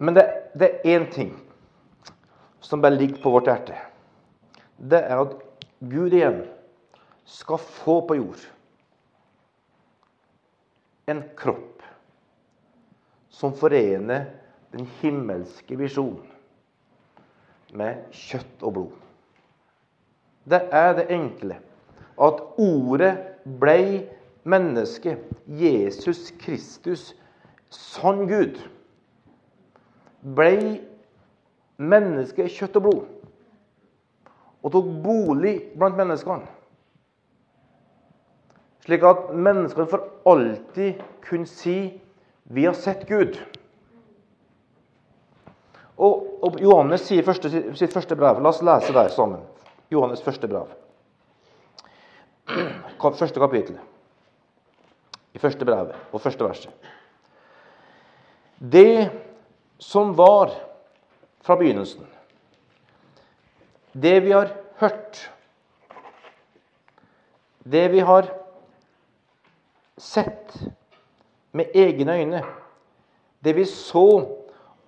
Men det, det er én ting som bare ligger på vårt hjerte. Det er at Gud igjen skal få på jord en kropp som forener den himmelske visjonen med kjøtt og blod. Det er det enkle at ordet blei menneske. Jesus Kristus, sann Gud, blei menneske, kjøtt og blod, og tok bolig blant menneskene. Slik at menneskene for alltid kunne si 'Vi har sett Gud'. Og, og Johannes sier første, sitt første brev. La oss lese der sammen. Johannes første brev. Første kapittel. I første brevet og første verset. Det som var fra begynnelsen, det vi har hørt, det vi har sett med egne øyne, det vi så,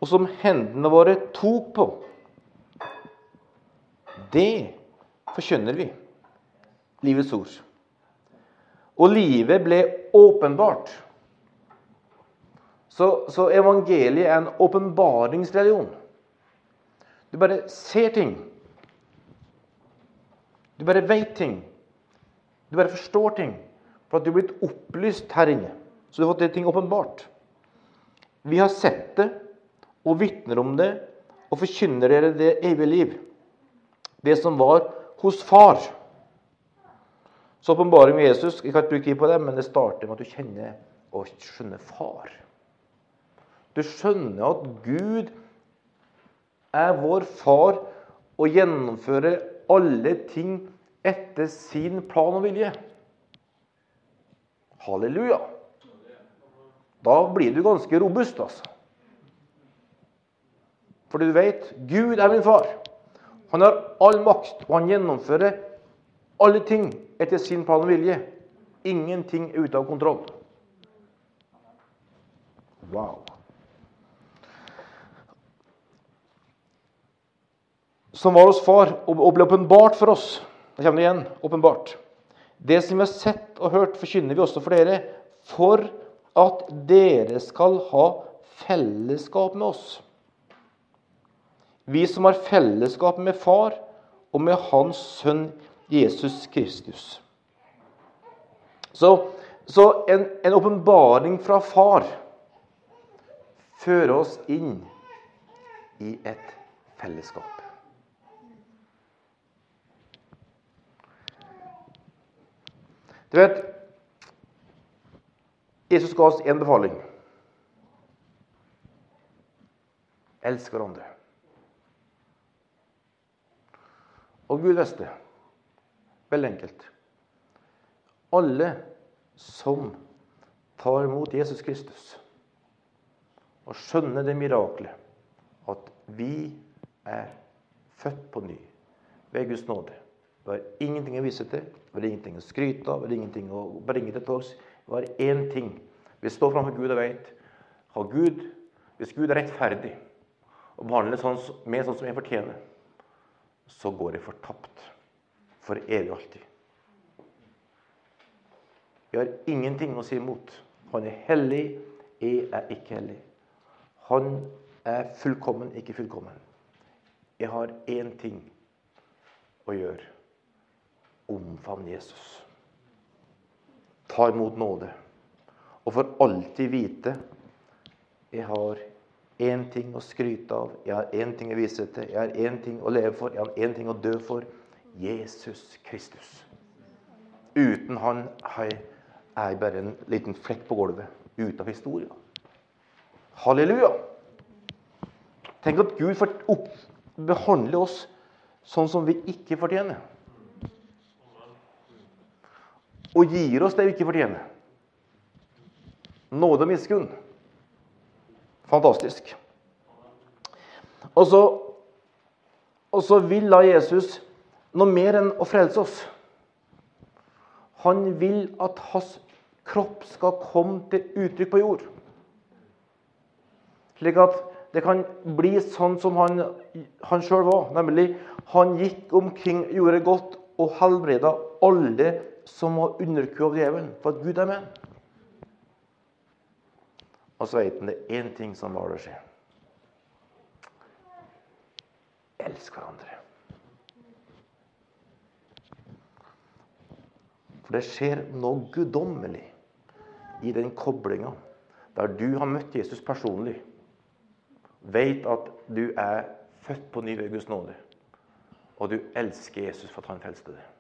og som hendene våre tok på, det forkynner vi. Livets ord. Og livet ble åpenbart. Så, så evangeliet er en åpenbaringsreligion. Du bare ser ting. Du bare vet ting. Du bare forstår ting. For at du er blitt opplyst her inne. Så du har fått det ting åpenbart. Vi har sett det og vitner om det og forkynner dere det evige liv. Det som var hos far. Så åpenbaring med Jesus Jeg kan ikke bruke tid på det, men det starter med at du kjenner og skjønner far. Du skjønner at Gud er vår far og gjennomfører alle ting etter sin plan og vilje. Halleluja. Da blir du ganske robust, altså. Fordi du vet Gud er min far. Han har all makt, og han gjennomfører alle ting etter sin plan og vilje. Ingenting er ute av kontroll. Wow. Som var hos far og ble åpenbart for oss. Da kommer det igjen. Åpenbart. Det som vi har sett og hørt, forkynner vi også for dere, for at dere skal ha fellesskap med oss. Vi som har fellesskap med Far og med Hans Sønn Jesus Kristus. Så, så en åpenbaring fra Far fører oss inn i et fellesskap. Du vet Jesus ga oss én befaling. Elsk hverandre. Og Gud visste Veldig enkelt. Alle som tar imot Jesus Kristus og skjønner det miraklet at vi er født på ny ved Guds nåde. Vi har ingenting å vise til, vi har ingenting å skryte av, vi har ingenting å bringe til torgs. Vi har én ting. Vi står framfor Gud og vet har Gud, Hvis Gud er rettferdig og behandler sånn, med sånn som jeg fortjener, så går jeg fortapt for evig og alltid. Jeg har ingenting å si imot. Han er hellig, jeg er ikke hellig. Han er fullkommen, ikke fullkommen. Jeg har én ting å gjøre. Omfavn Jesus. Ta imot nåde. Og for alltid vite jeg har én ting å skryte av, jeg har én ting å vise til, jeg har én ting å leve for, jeg har én ting å dø for. Jesus Kristus. Uten han er jeg bare en liten flekk på gulvet ut av historien. Halleluja! Tenk at Gud behandler oss sånn som vi ikke fortjener. Og gir oss det vi ikke fortjener. Nåde og miskunn. Fantastisk. Og så, og så vil da Jesus noe mer enn å frelse oss. Han vil at hans kropp skal komme til uttrykk på jord. Slik at det kan bli sånn som han, han sjøl var. Nemlig han gikk omkring, gjorde godt og helbreda alle som å underkue av djevelen. For at Gud er med. Og så vet han det er én ting som var det skje. Elsk hverandre. For det skjer noe guddommelig i den koblinga der du har møtt Jesus personlig, vet at du er født på ny ved Guds nåde, og du elsker Jesus for at han frelste deg,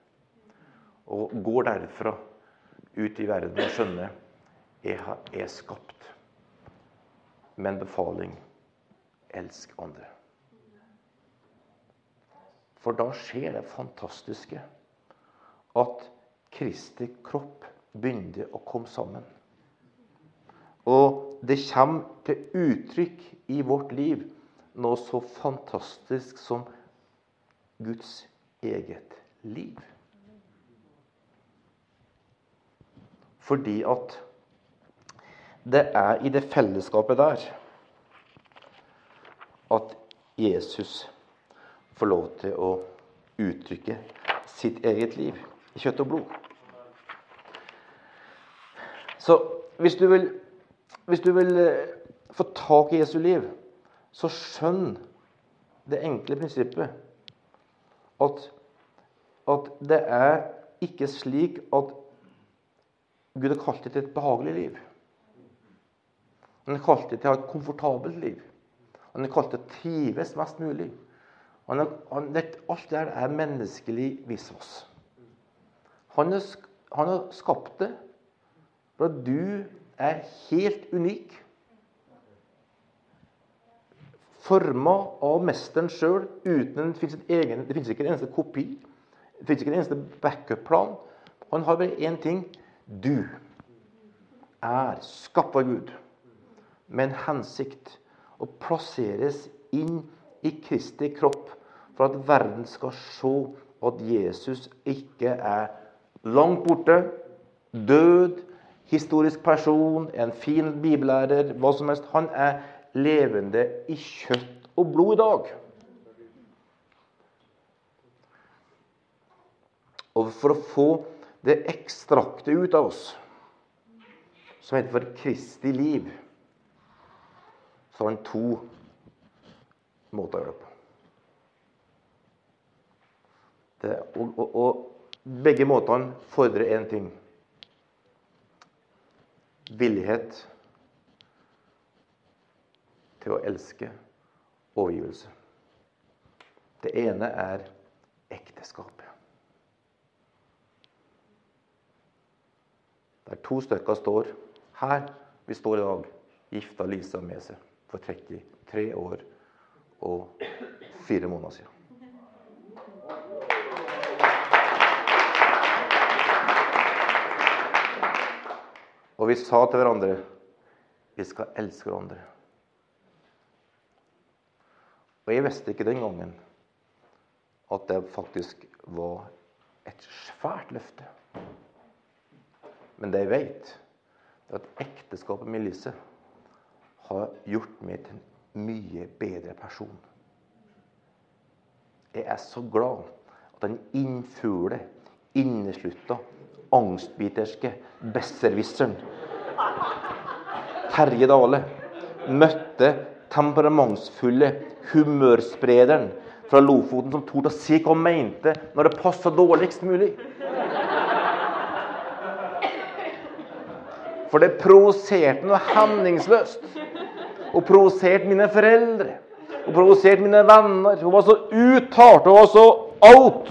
og går derfra ut i verden og skjønner jeg er skapt med en befaling elsk andre. For da skjer det fantastiske at Kristi kropp begynner å komme sammen. Og det kommer til uttrykk i vårt liv noe så fantastisk som Guds eget liv. Fordi at det er i det fellesskapet der at Jesus får lov til å uttrykke sitt eget liv i kjøtt og blod. Så hvis du vil hvis du vil eh, få tak i Jesu liv, så skjønn det enkle prinsippet at, at det er ikke slik at Gud har kalt deg til et behagelig liv. Han har kalt deg til å ha et komfortabelt liv. Han har kalt deg til å trives mest mulig. Han har, han, alt det er menneskelig visvas. Han, han har skapt det for at du er helt unik. Forma av mesteren sjøl. Det fins ikke en eneste kopi. Det fins ikke en eneste backup-plan. Han har bare én ting. Du er skapt av Gud med en hensikt å plasseres inn i Kristi kropp for at verden skal se at Jesus ikke er langt borte, død, historisk person, en fin bibellærer, hva som helst. Han er levende i kjøtt og blod i dag. Og for å få det ekstraktet ut av oss, som heter for Kristi liv, så har han to måter å gjøre det på. Det, og, og, og begge måtene fordrer én ting villighet til å elske overgivelse. Det ene er ekteskapet. Der to stykker står her vi står i dag, gifta Lisa med seg for 33 år og fire måneder siden. Og vi sa til hverandre vi skal elske hverandre. Og jeg visste ikke den gangen at det faktisk var et svært løfte. Men det jeg vet, er at ekteskapet med Lise har gjort meg til en mye bedre person. Jeg er så glad at den innfugle, inneslutta, angstbiterske besserwisseren Terje Dale møtte temperamentsfulle humørsprederen fra Lofoten som torde å si hva han mente når det passa dårligst mulig. For det provoserte noe hemningsløst. Og provoserte mine foreldre. Og provoserte mine venner. Hun var så uttalt og var så out.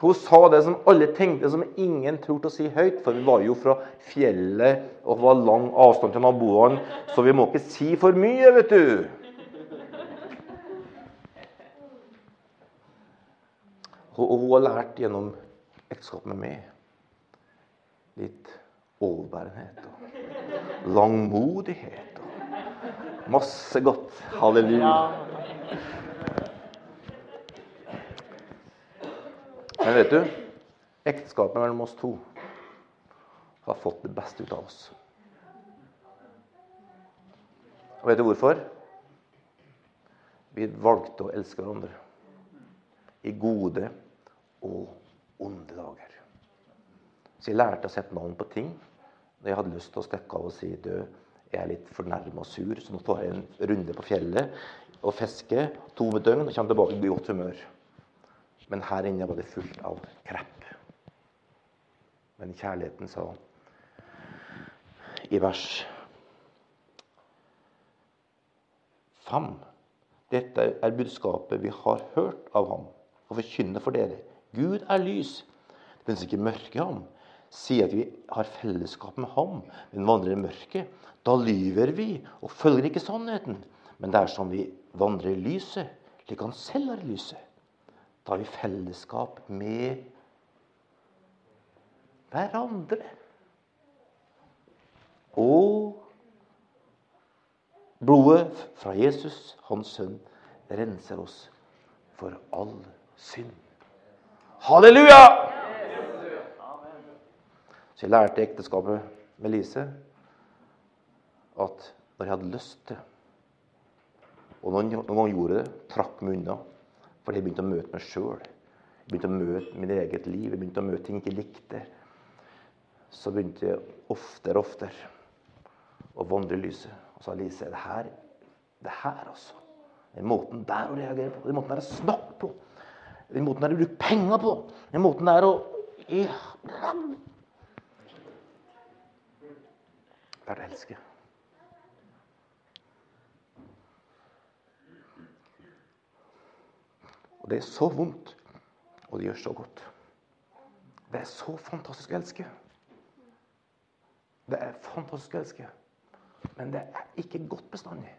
Hun sa det som alle tenkte, som ingen turte å si høyt. For vi var jo fra fjellet, og var lang avstand til naboene, så vi må ikke si for mye, vet du. Hun har lært gjennom ekteskapet med meg litt overbærenhet og langmodighet og masse godt. Halleluja. Men vet du, ekteskapet mellom oss to har fått det beste ut av oss. Og vet du hvorfor? Vi valgte å elske hverandre. I gode og onde dager. Så jeg lærte å sette navn på ting. Når jeg hadde lyst til å stikke av og si du, jeg er litt fornærma og sur, så nå tar jeg en runde på fjellet og fisker to døgn og kommer tilbake i godt humør. Men her inne var det fullt av krepp. Men kjærligheten sa i vers 5 Dette er budskapet vi har hørt av ham, og forkynner for dere. Gud er lys. Det finnes ikke mørke i ham. Sier at vi har fellesskap med ham, men vandrer i mørket. Da lyver vi og følger ikke sannheten. Men er vi vandrer i lyset, slik han selv er i lyset. Da har vi fellesskap med hverandre. Og blodet fra Jesus, hans sønn, renser oss for all synd. Halleluja! Så jeg lærte i ekteskapet med Lise at når jeg hadde lyst til Og noen, noen ganger gjorde det, trakk meg unna. Fordi jeg begynte å møte meg sjøl. Jeg begynte å møte mitt eget liv. Jeg begynte å møte ting jeg ikke likte. Så begynte jeg oftere og oftere å vandre i lyset. Og sa Lise det her, det her altså. Den måten der å reagere på, den måten der å snakke på, den måten der å bruke penger på, den måten der å ja. Det er å elske. Og det er så vondt, og det gjør så godt. Det er så fantastisk å elske. Det er fantastisk å elske. Men det er ikke godt bestandig.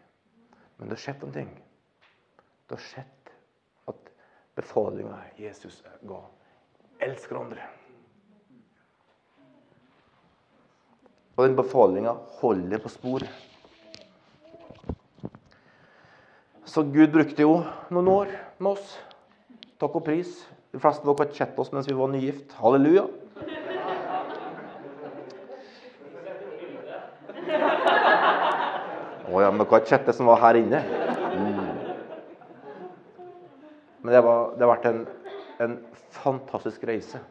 Men det har skjedd noen ting. Det har skjedd at befalinga Jesus ga elsker hverandre. Og den befalinga holder på sporet. Så Gud brukte jo noen år med oss. Takk og pris. De fleste av dere har sett oss mens vi var nygift. Halleluja. Å ja, men dere har sett det som var her inne. Mm. Men det, var, det har vært en, en fantastisk reise.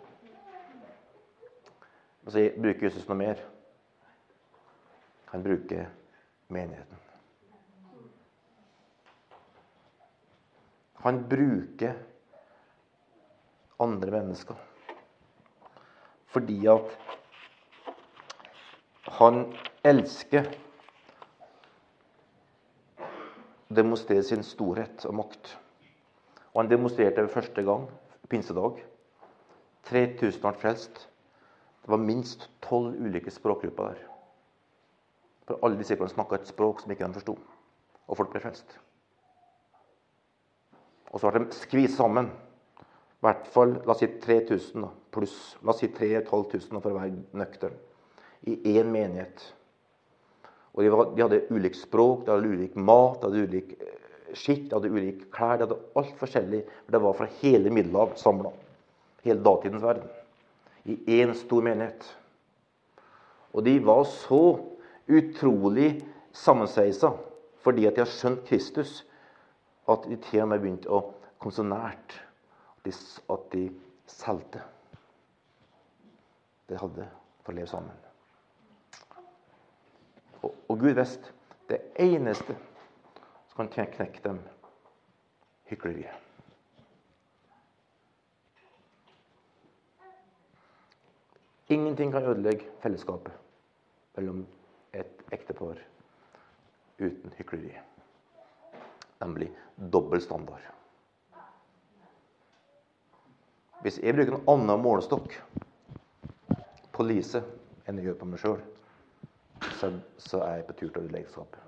Og så bruker Jesus noe mer. Han bruker menigheten. Han bruker andre mennesker. Fordi at han elsker å demonstrere sin storhet og makt. Og han demonstrerte det første gang pinsedag. 3000 ble frelst. Det var minst tolv ulike språkgrupper der. For alle disiplene snakka et språk som ikke de forsto. Og folk ble frelst. Og så ble de skvist sammen i hvert fall la oss si 3000 pluss. La oss si 3500 for å være nøktern. I én menighet. Og de, var, de, hadde ulikt språk, de hadde ulik mat, de hadde ulik eh, skikk, de hadde ulik klær. De hadde alt forskjellig. For det var fra hele Middelhav samla. Hele datidens verden. I én stor menighet. Og de var så utrolig sammensveisa fordi at de har skjønt Kristus, at de til og med begynte å komme så nært at de solgte. De hadde for å leve sammen. Og, og Gud visste det eneste som kan knekke dem hykleriet. Ingenting kan ødelegge fellesskapet mellom ektepar uten hykleri. Nemlig dobbel standard. Hvis jeg bruker en annen målestokk på Lise enn jeg gjør på meg sjøl, så, så, er jeg på tur til å ødelegge skapet.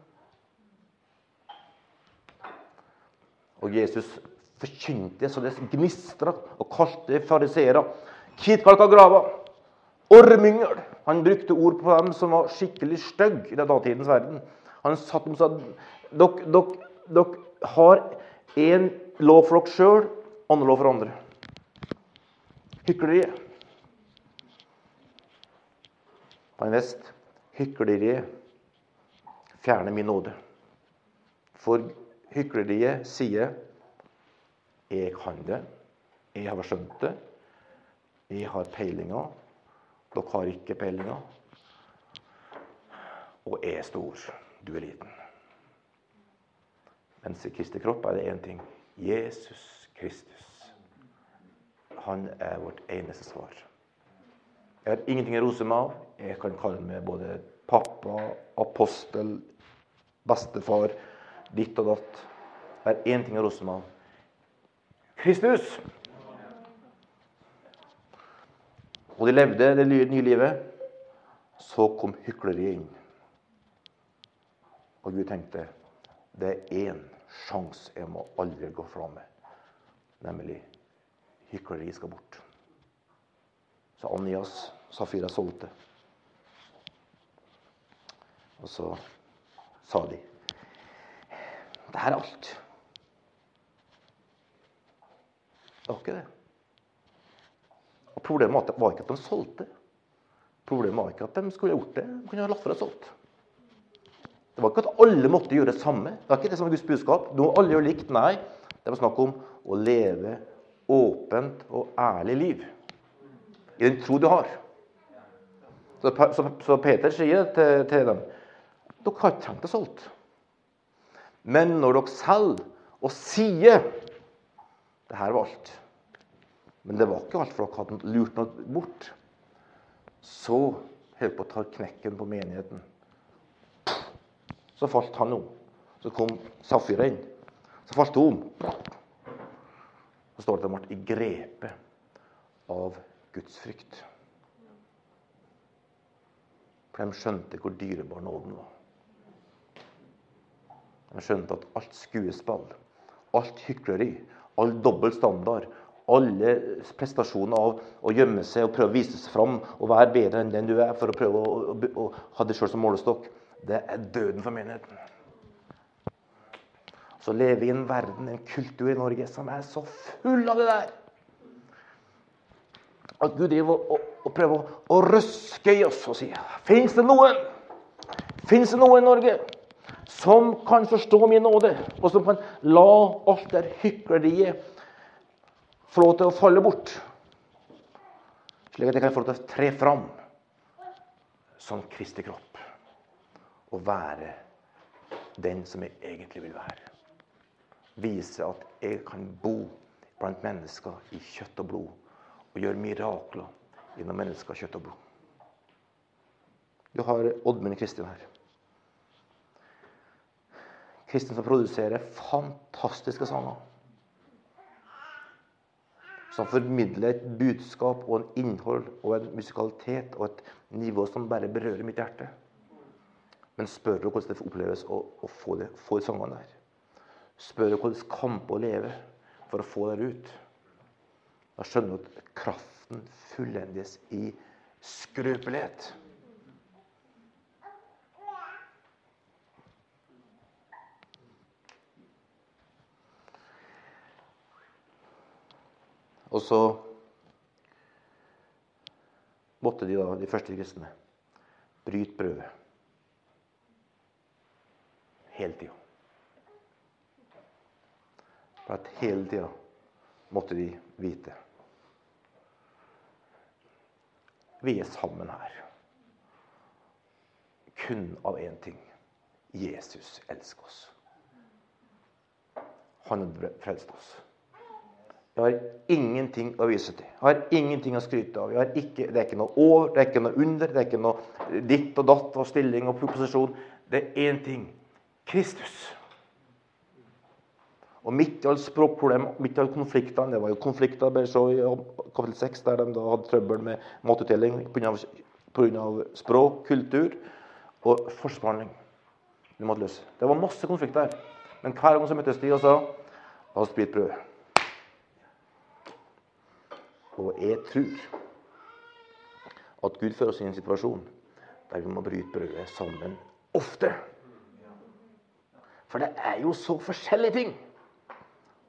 Og Jesus forkynte så det gnistra og kalte fariseere hvitkalka graver, ormyngel. Han brukte ord på dem som var skikkelig stygge i datidens verden. Han satt dem og sa dere, dere har én lov for dere sjøl, andre lov for andre. Hykleriet. Han visste hykleriet fjerner min nåde. For hykleriet sier 'Jeg kan det. Jeg har skjønt det. Jeg har peilinga. Dere har ikke peilinga. Og er stor. Du er liten. Mens i Kristi kropp er det én ting. Jesus Kristus. Han er vårt eneste svar. Jeg har ingenting å rose meg av. Jeg kan kalle meg både pappa, apostel, bestefar, ditt og datt. Det er én ting å rose meg av. Kristus! Og de levde det nye livet. Så kom hykleriet inn. Og Gud tenkte det er én sjanse jeg må aldri gå fra med. Nemlig hykleriet skal bort. Så Anias, Safira solgte. Og så sa de Det her er alt. Det var ikke det. Og Problemet var ikke at de solgte. Problemet var ikke at de skulle gjort det. De kunne ha latt være solgt. Det var ikke at alle måtte gjøre det samme. Det var ikke det som var Guds budskap. Nå alle gjør likt. Nei, det var snakk om å leve åpent og ærlig liv. I den tro du har. Så Peter sier til, til dem dere har ikke trengt å solgt. Men når dere selger og sier det her var alt. Men det var ikke alt, for dere hadde lurt noe bort. Så holdt på å ta knekken på menigheten. Så falt han om. Så kom Safira inn. Så falt hun om. Så står det at de ble i grepet av Guds frykt. For de skjønte hvor dyrebar nåden var. De skjønte at alt skuespill, alt hykleri, all dobbel standard, alle prestasjoner av å gjemme seg og prøve å vise seg fram og være bedre enn den du er, for å prøve å, å, å ha det sjøl som målestokk, det er døden for menigheten. Så lever vi i en verden, en kultur i Norge, som er så full av det der. At Gud driver og, og, prøver å, å røske i oss og si Fins det noen? Fins det noen i Norge som kan forstå min nåde, og som kan la alt det hykleriet få lov til å falle bort? Slik at jeg kan få lov til å tre fram som Kristi kropp og være den som jeg egentlig vil være. Vise at jeg kan bo blant mennesker i kjøtt og blod og gjøre mirakler gjennom mennesker, kjøtt og blod. Du har Oddmund Kristin her. Kristin som produserer fantastiske sanger. Som formidler et budskap og en innhold og en musikalitet og et nivå som bare berører mitt hjerte. Men spør du hvordan det oppleves å, å få, det, få de sangene der. Spør du hvordan kamper å leve for å få det ut. Da skjønner du at kraften fullendes i skrøpelighet. Og så måtte de, da, de første kristne, bryte brødet. Hele tida. For at hele tida måtte de vite. Vi er sammen her. Kun av én ting. Jesus elsker oss. Han har frelst oss. Jeg har ingenting å vise til. Jeg har ingenting å skryte av. Ikke, det er ikke noe år, det er ikke noe under, det er ikke noe ditt og datt og stilling og proposisjon. Det er én ting. Kristus. Og midt i alle språkproblemer, midt i alle konfliktene Det var jo konflikter bare så i kapittel 6, der de da hadde trøbbel med matutdeling pga. språk, kultur og forskjellsbehandling. De. Det var masse konflikter. Men hver gang så møttes de og sa La oss bryte brødet. Og jeg tror at Gud fører oss i en situasjon der vi må bryte brødet sammen ofte. For det er jo så forskjellige ting.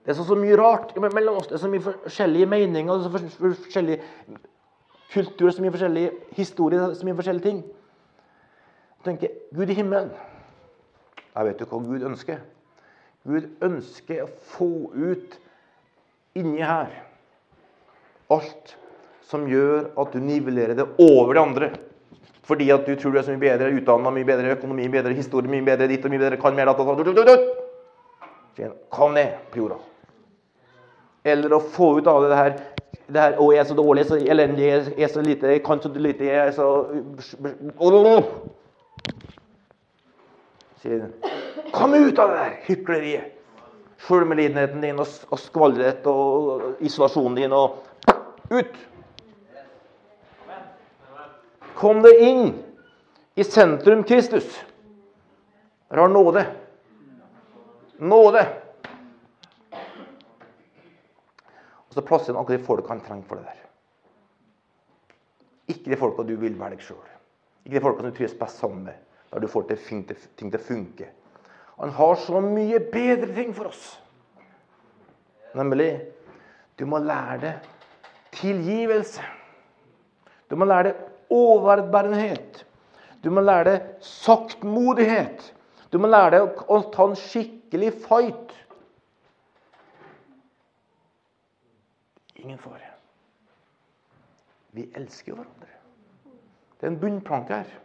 Det er så, så mye rart mellom oss. Det er så mye forskjellige meninger, det er så forskjellige kulturer, så mye forskjellige historier, så mye forskjellige ting. Jeg tenker, Gud i himmelen Jeg vet jo hva Gud ønsker. Gud ønsker å få ut inni her alt som gjør at du nivellerer det over det andre. Fordi at du tror du er så mye bedre utdanna, mye bedre økonomi, mye bedre historie, mye bedre ditt og mye bedre kan mer Kom ned på jorda. Eller å få ut av det her det her, 'Å, jeg er så dårlig, så elendig, jeg er så lite, jeg kan så lite, jeg er så Sier Kom ut av det der hykleriet! Sjølmedlidenheten din og, og skvaldret og isolasjonen din og Ut! Kom deg inn i sentrum Kristus. Dere har nåde. Nåde. Og så plasser han akkurat de folka han trenger for det der. Ikke de folka du vil være deg sjøl. Ikke de folka du trives best sammen med, der du får ting til å funke. Han har så mye bedre ting for oss. Nemlig du må lære det tilgivelse. Du må lære det overbærenhet. Du må lære deg saktmodighet. Du må lære deg å ta en skikkelig fight. Ingen fare. Vi elsker hverandre. Det er en bunnplanke her.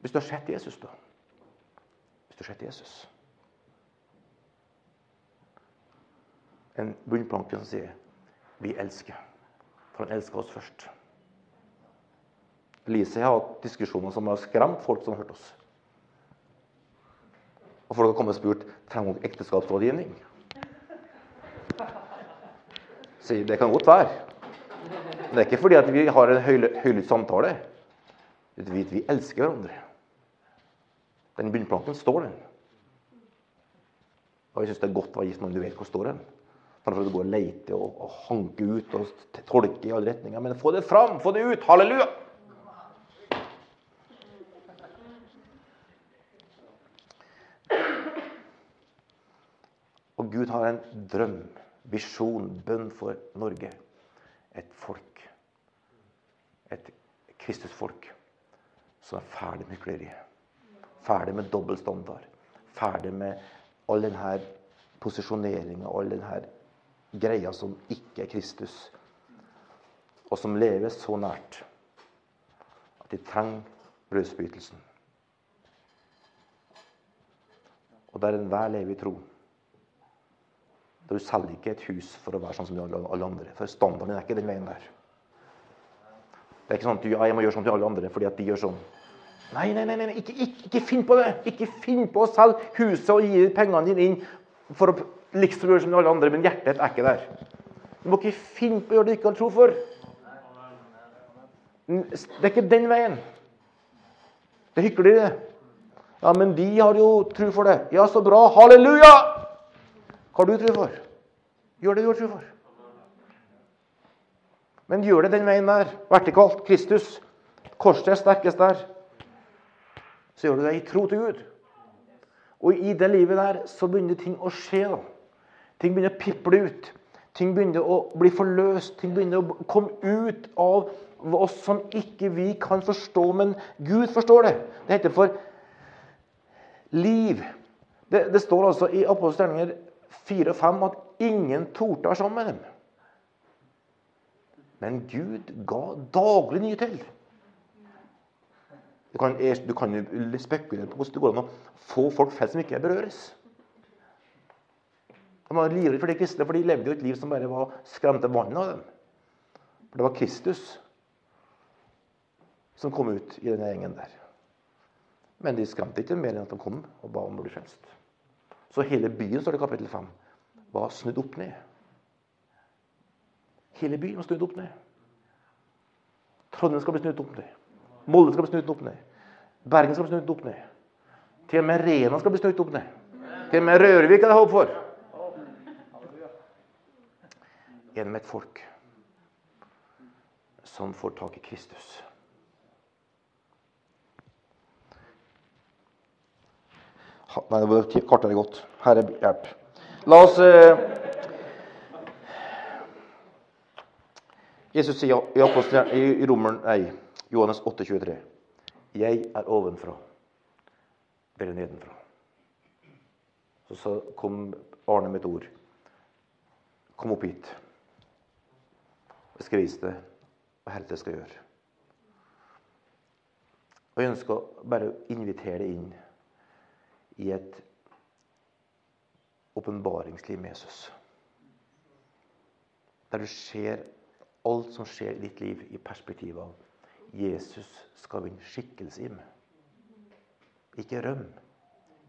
Hvis du har sett Jesus, da. Hvis du har sett Jesus. En bunnplanke som sier 'vi elsker'. For han elsker oss først. Lise har hatt diskusjoner som har skremt folk som har hørt oss. Og folk har kommet og spurt trenger dere ekteskapsrådgivning. Sier det kan godt være. Men det er ikke fordi vi har en høylytt samtale. Vi, vi elsker hverandre. Den bunnplanken står, den. Og jeg syns det er godt å være gift med du vet hvor står den. Framfor å gå og lete og, og hanke ut og tolke i alle retninger. Men få det fram! Få det ut! Halleluja! Og Gud har en drøm, visjon, bønn for Norge. Et folk. Et Kristusfolk som er ferdig med hykleriet. Ferdig med dobbel standard. Ferdig med all denne posisjoneringa all denne greia som ikke er Kristus. Og som lever så nært at de trenger brødsbrytelsen. Og der enhver lever i tro. Du selger ikke et hus for å være sånn som alle andre. For standarden er ikke den veien der. Det er ikke sånn at du, ja, jeg må gjøre sånn til alle andre fordi at de gjør sånn. Nei, nei, nei, nei ikke, ikke, ikke, finn på det! Ikke finn på å selge huset og gi pengene dine inn for å liksom gjøre som alle andre, men hjertet er ikke der. Du må ikke finne på å gjøre det du ikke har tro for. Det er ikke den veien. Det er hykleri, det. Ja, men de har jo tro for det. Ja, så bra. Halleluja! Hva har du tro for? Gjør det du har tro for. Men gjør det den veien der. Vertikalt. Kristus. Korset er sterkest der. Så gjør du det i tro til Gud. Og i det livet der så begynner ting å skje. da. Ting begynner å piple ut. Ting begynner å bli forløst. Ting begynner å komme ut av oss som ikke vi kan forstå, men Gud forstår det. Det heter for liv. Det, det står altså i Apostelgjerninger 4 og 5 at ingen torde være sammen med dem. Men Gud ga daglig nye til. Du kan, du kan spekulere på hvordan det går an å få folk flest som ikke berøres. De var livredde for de kristne, for de levde jo et liv som bare var skremte vannet av dem. For det var Kristus som kom ut i denne gjengen der. Men de skremte ikke mer enn at de kom og ba om å bli frelst. Så hele byen, står det i kapittel 5, var snudd opp ned. Hele byen var snudd opp ned. Trondheim skal bli snudd opp ned. Molde skal bli snudd opp ned. Bergen skal bli snudd opp ned. Til og med Rena skal bli snudd opp ned. Til og med Rørvik er det håp for. Gjennom et folk som får tak i Kristus. Nei, kartet er godt. Herre, hjelp. La oss eh, Jesus sier i, i, i Romeren, nei, Johannes 8, 23, 'Jeg er ovenfra, dere nedenfra'. Så, så kom Arne med et ord. Kom opp hit. Jeg skal vise deg hva helvete skal gjøre. Og Jeg ønsker bare å invitere deg inn i et åpenbaringsliv med Jesus. Der du ser alt som skjer i ditt liv, i perspektivet av Jesus skal vinne skikkelse i meg. Ikke røm.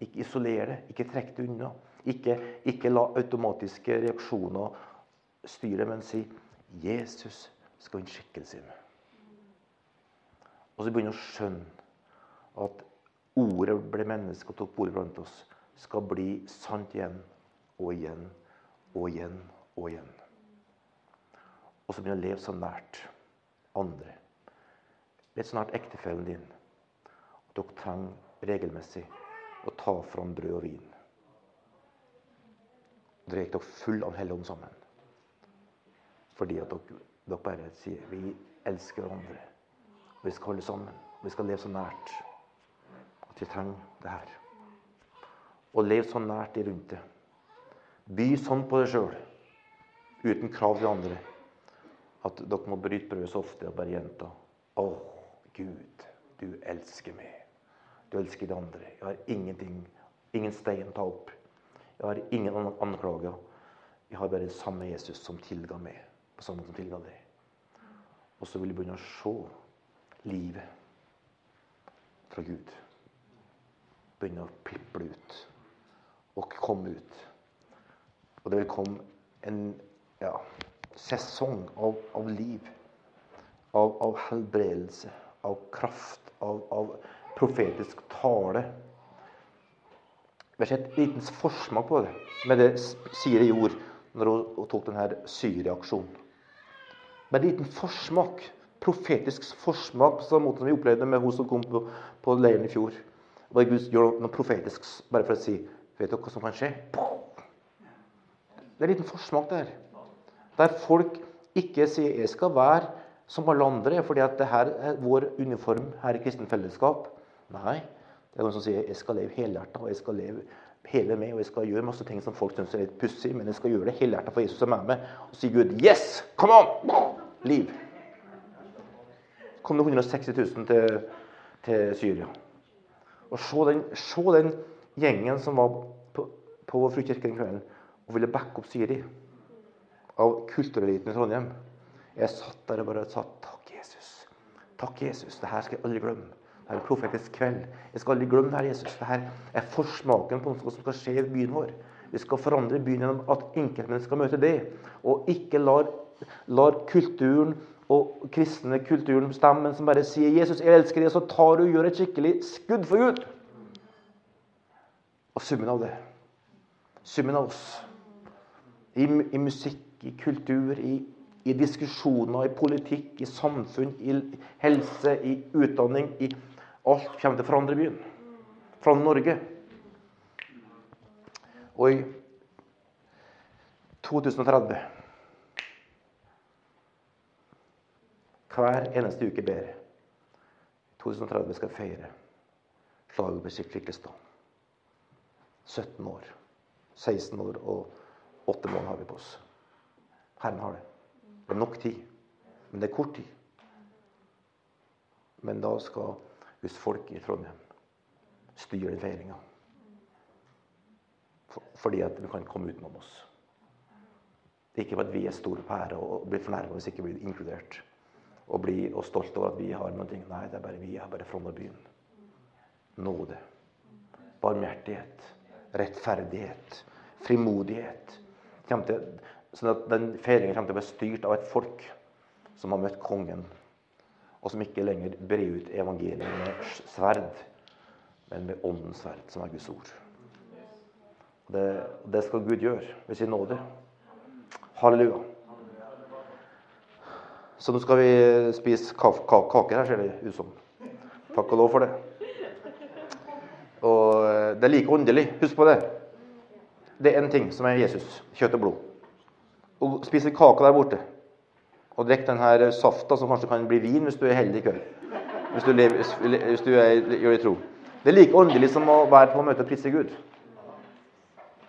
Ikke isolere det. Ikke trekk det unna. Ikke, ikke la automatiske reaksjoner styre, men si Jesus skal vinne skikkelse sin. Og så begynner å skjønne at ordet ble menneske og tok bolig blant oss, skal bli sant igjen og igjen og igjen og igjen. Og så begynner å leve så nært andre. Litt så nært ektefellen din. At dere trenger regelmessig å ta fram brød og vin. Drek dere full av Hellig Ånd sammen. Fordi at dere, dere bare sier vi elsker hverandre. Vi skal holde sammen. Vi skal leve så nært at vi trenger det her. Og leve så nært de rundt det. By sånn på deg sjøl, uten krav til andre, at dere må bryte brødet så ofte og bare gjenta Å, Gud, du elsker meg. Du elsker de andre. Jeg har ingenting, ingen stein å ta opp. Jeg har ingen anklager. Jeg har bare den samme Jesus som tilga meg, på samme måte som tilga deg. Og så vil du begynne å se livet fra Gud. Begynne å piple ut og komme ut. Og det vil komme en ja, sesong av, av liv. Av, av, helbredelse, av kraft, av, av profetisk tale. Vi har sett en liten forsmak på det med det Siri gjorde når hun tok denne Syria-aksjonen. Med en liten forsmak, profetisk forsmak, på samme måte som vi opplevde med hun som kom på, på leiren i fjor. Bare Gud gjør noe profetisk bare for å si Vet dere hva som kan skje? Det er en liten forsmak der. Der folk ikke sier 'jeg skal være som alle andre', fordi at det her er vår uniform her i Kristen Fellesskap. Nei. Det er noen som sier 'jeg skal leve helhjerta', og 'jeg skal leve hele med', og 'jeg skal gjøre masse ting som folk syns er litt pussig', men jeg skal gjøre det helhjertet for Jesus som er med. Og si Gud 'Yes! Come on!' Liv. kom det 160 000 til, til Syria. Og se den, se den, gjengen som var på, på Frukirken den kvelden og ville backe opp Siri av kultureliten i Trondheim. Jeg satt der og bare sa takk, Jesus. Takk, Jesus. Det her skal jeg aldri glemme. Det er en profetisk kveld. Jeg skal aldri glemme det her, Jesus. Dette er forsmaken på noe som skal skje i byen vår. Vi skal forandre byen gjennom at enkeltmennesker møter det. Og ikke lar, lar kulturen og kristne kulturen bestemme, som bare sier 'Jesus, jeg elsker deg', så tar du og gjør et skikkelig skudd for Gud. Og summen av det, summen av oss, i, i musikk, i kultur, i i diskusjoner, i politikk, i samfunn, i helse, i utdanning, i Alt kommer til å forandre. Fra Norge. Og i 2030 Hver eneste uke ber 2030 skal feire slaget på Skikkestad. 17 år. 16 år og 8 måneder har vi på oss. Herren har det. Det er nok tid. Men det er kort tid. Men da skal hvis folk i Trondheim styrer den feiringa. Fordi at vi kan komme utenom oss. Det er ikke for at vi er store på ære og blir fornærma hvis ikke vi blir inkludert. Og blir og stolt over at vi har noe. Nei, det er bare vi er bare Frogner byen. Nåde. Barmhjertighet. Rettferdighet. Frimodighet. Til, sånn at den feiringen kommer til å bli styrt av et folk som har møtt kongen og som ikke lenger brer ut evangeliet med sverd, men med åndens sverd, som er Guds ord. Det, det skal Gud gjøre ved sin nåde. Halleluja. Så nå skal vi spise kaker her, ser det ut som. Takk og lov for det. Og eh, det er like åndelig. Husk på det. Det er én ting som er Jesus. Kjøtt og blod. Og spise kake der borte og drikk denne safta, som kanskje kan bli vin hvis du er heldig i kveld. Hvis du, lever, hvis du er, gjør i tro. Det er like åndelig som å være på møte og prise Gud.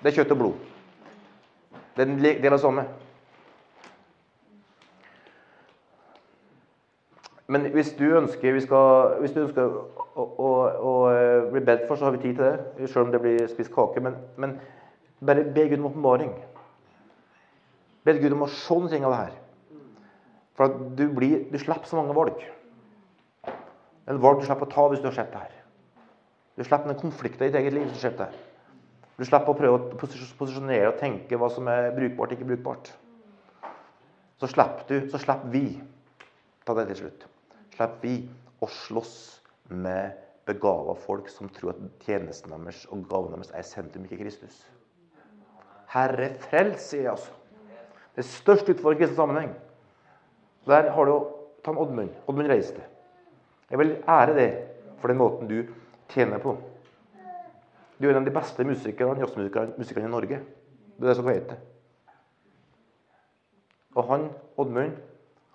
Det er kjøtt og blod. Det er en del av det samme. Men hvis du ønsker, skal, hvis du ønsker å, å, å, eh, bli bedt for, så har vi tid til det. Selv om det blir spist kake. Men, men bare be Gud om åpenbaring. Be Gud om å se ting av det her. For du, blir, du slipper så mange valg. En valg du slipper å ta hvis du har sett det her. Du slipper den konflikten i ditt eget liv. hvis Du det her. Du slipper å prøve å posisjonere og tenke hva som er brukbart og ikke brukbart. Så slipper du, så slipper vi ta det til slutt slipper vi å slåss med begava folk som tror at tjenesten deres og gaven deres er sentrum, ikke Kristus. Herre, frels, sier jeg altså. Det er største utfordring i sammenheng. Der har du Tann Oddmund. Oddmund reiste. Jeg vil ære deg for den måten du tjener på. Du er en av de beste musikerne, jazzmusikerne i Norge. Det er det som heter. Og han, Oddmund,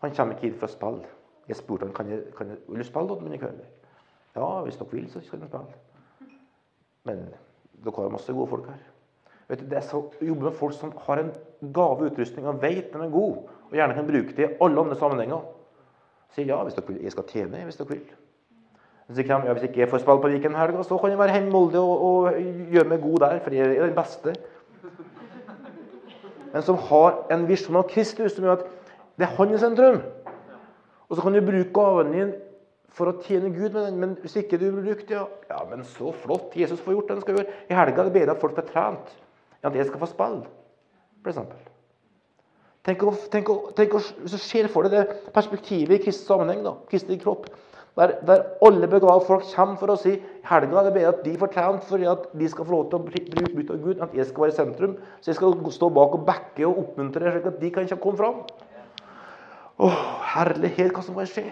han kommer ikke hit for å spille. Jeg spurte han kan jeg, kan jeg, vil du spille Oddmund i kveld. Ja, hvis dere vil, så skal dere spille. Men dere har masse gode folk her. Vet du, det er så å jobbe med folk som har en gaveutrustning og vet den er god, og gjerne kan bruke det i alle andre sammenhenger. Sier ja, hvis dere vil. Jeg skal tjene hvis dere vil. Så sier de, ja, hvis ikke jeg får spille på Viken helga, så kan jeg være hjemme i Molde og, og, gjøre meg god der, for jeg er den beste. Men som har en visjon av Kristus som gjør at det er hans sentrum. Og så kan du bruke gaven din for å tjene Gud med den. Men hvis ikke du bruker det, ja, men så flott. Jesus får gjort det han skal gjøre. I helga er det bedre at folk blir trent enn at jeg skal få spille, f.eks. Tenk, å, tenk, å, tenk å, Hvis du ser for deg det perspektivet i kristen sammenheng, da, kristen kropp, der, der alle begavede folk kommer for å si helga er det bedre at de får trent fordi at de skal få lov til å bli utbytte av Gud, at jeg skal være i sentrum. Så jeg skal stå bak og backe og oppmuntre slik at de kan ikke komme fram. Å, herlighet, hva som kan skje?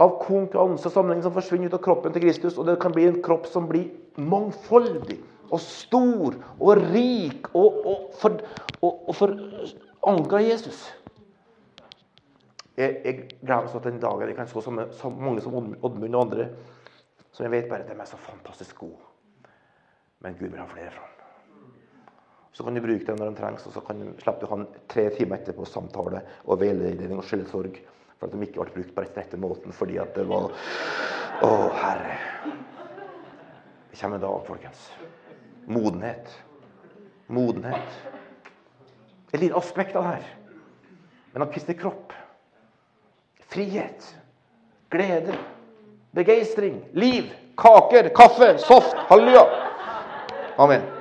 Av konkurranse og sammenheng som forsvinner ut av kroppen til Kristus. Og det kan bli en kropp som blir mangfoldig og stor og rik og, og, for, og, og forankra i Jesus. Jeg, jeg gleder meg til den dagen jeg kan så, så, så mange som Oddmund og andre som jeg vet bare de er så fantastisk gode. Men Gud vil ha flere fra. Så kan du bruke det når de trengs, og så kan du slippe å ha tre timer etterpå samtale og veiledning og skyldsorg for at de ikke ble brukt på rett rette måten fordi at det var Å, Herre. Det kommer en dag, folkens. Modenhet. Modenhet. Et lite aspekt av det her. Men av Kristi kropp. Frihet. Glede. Begeistring. Liv. Kaker. Kaffe. Soft. Halleluja. Amen.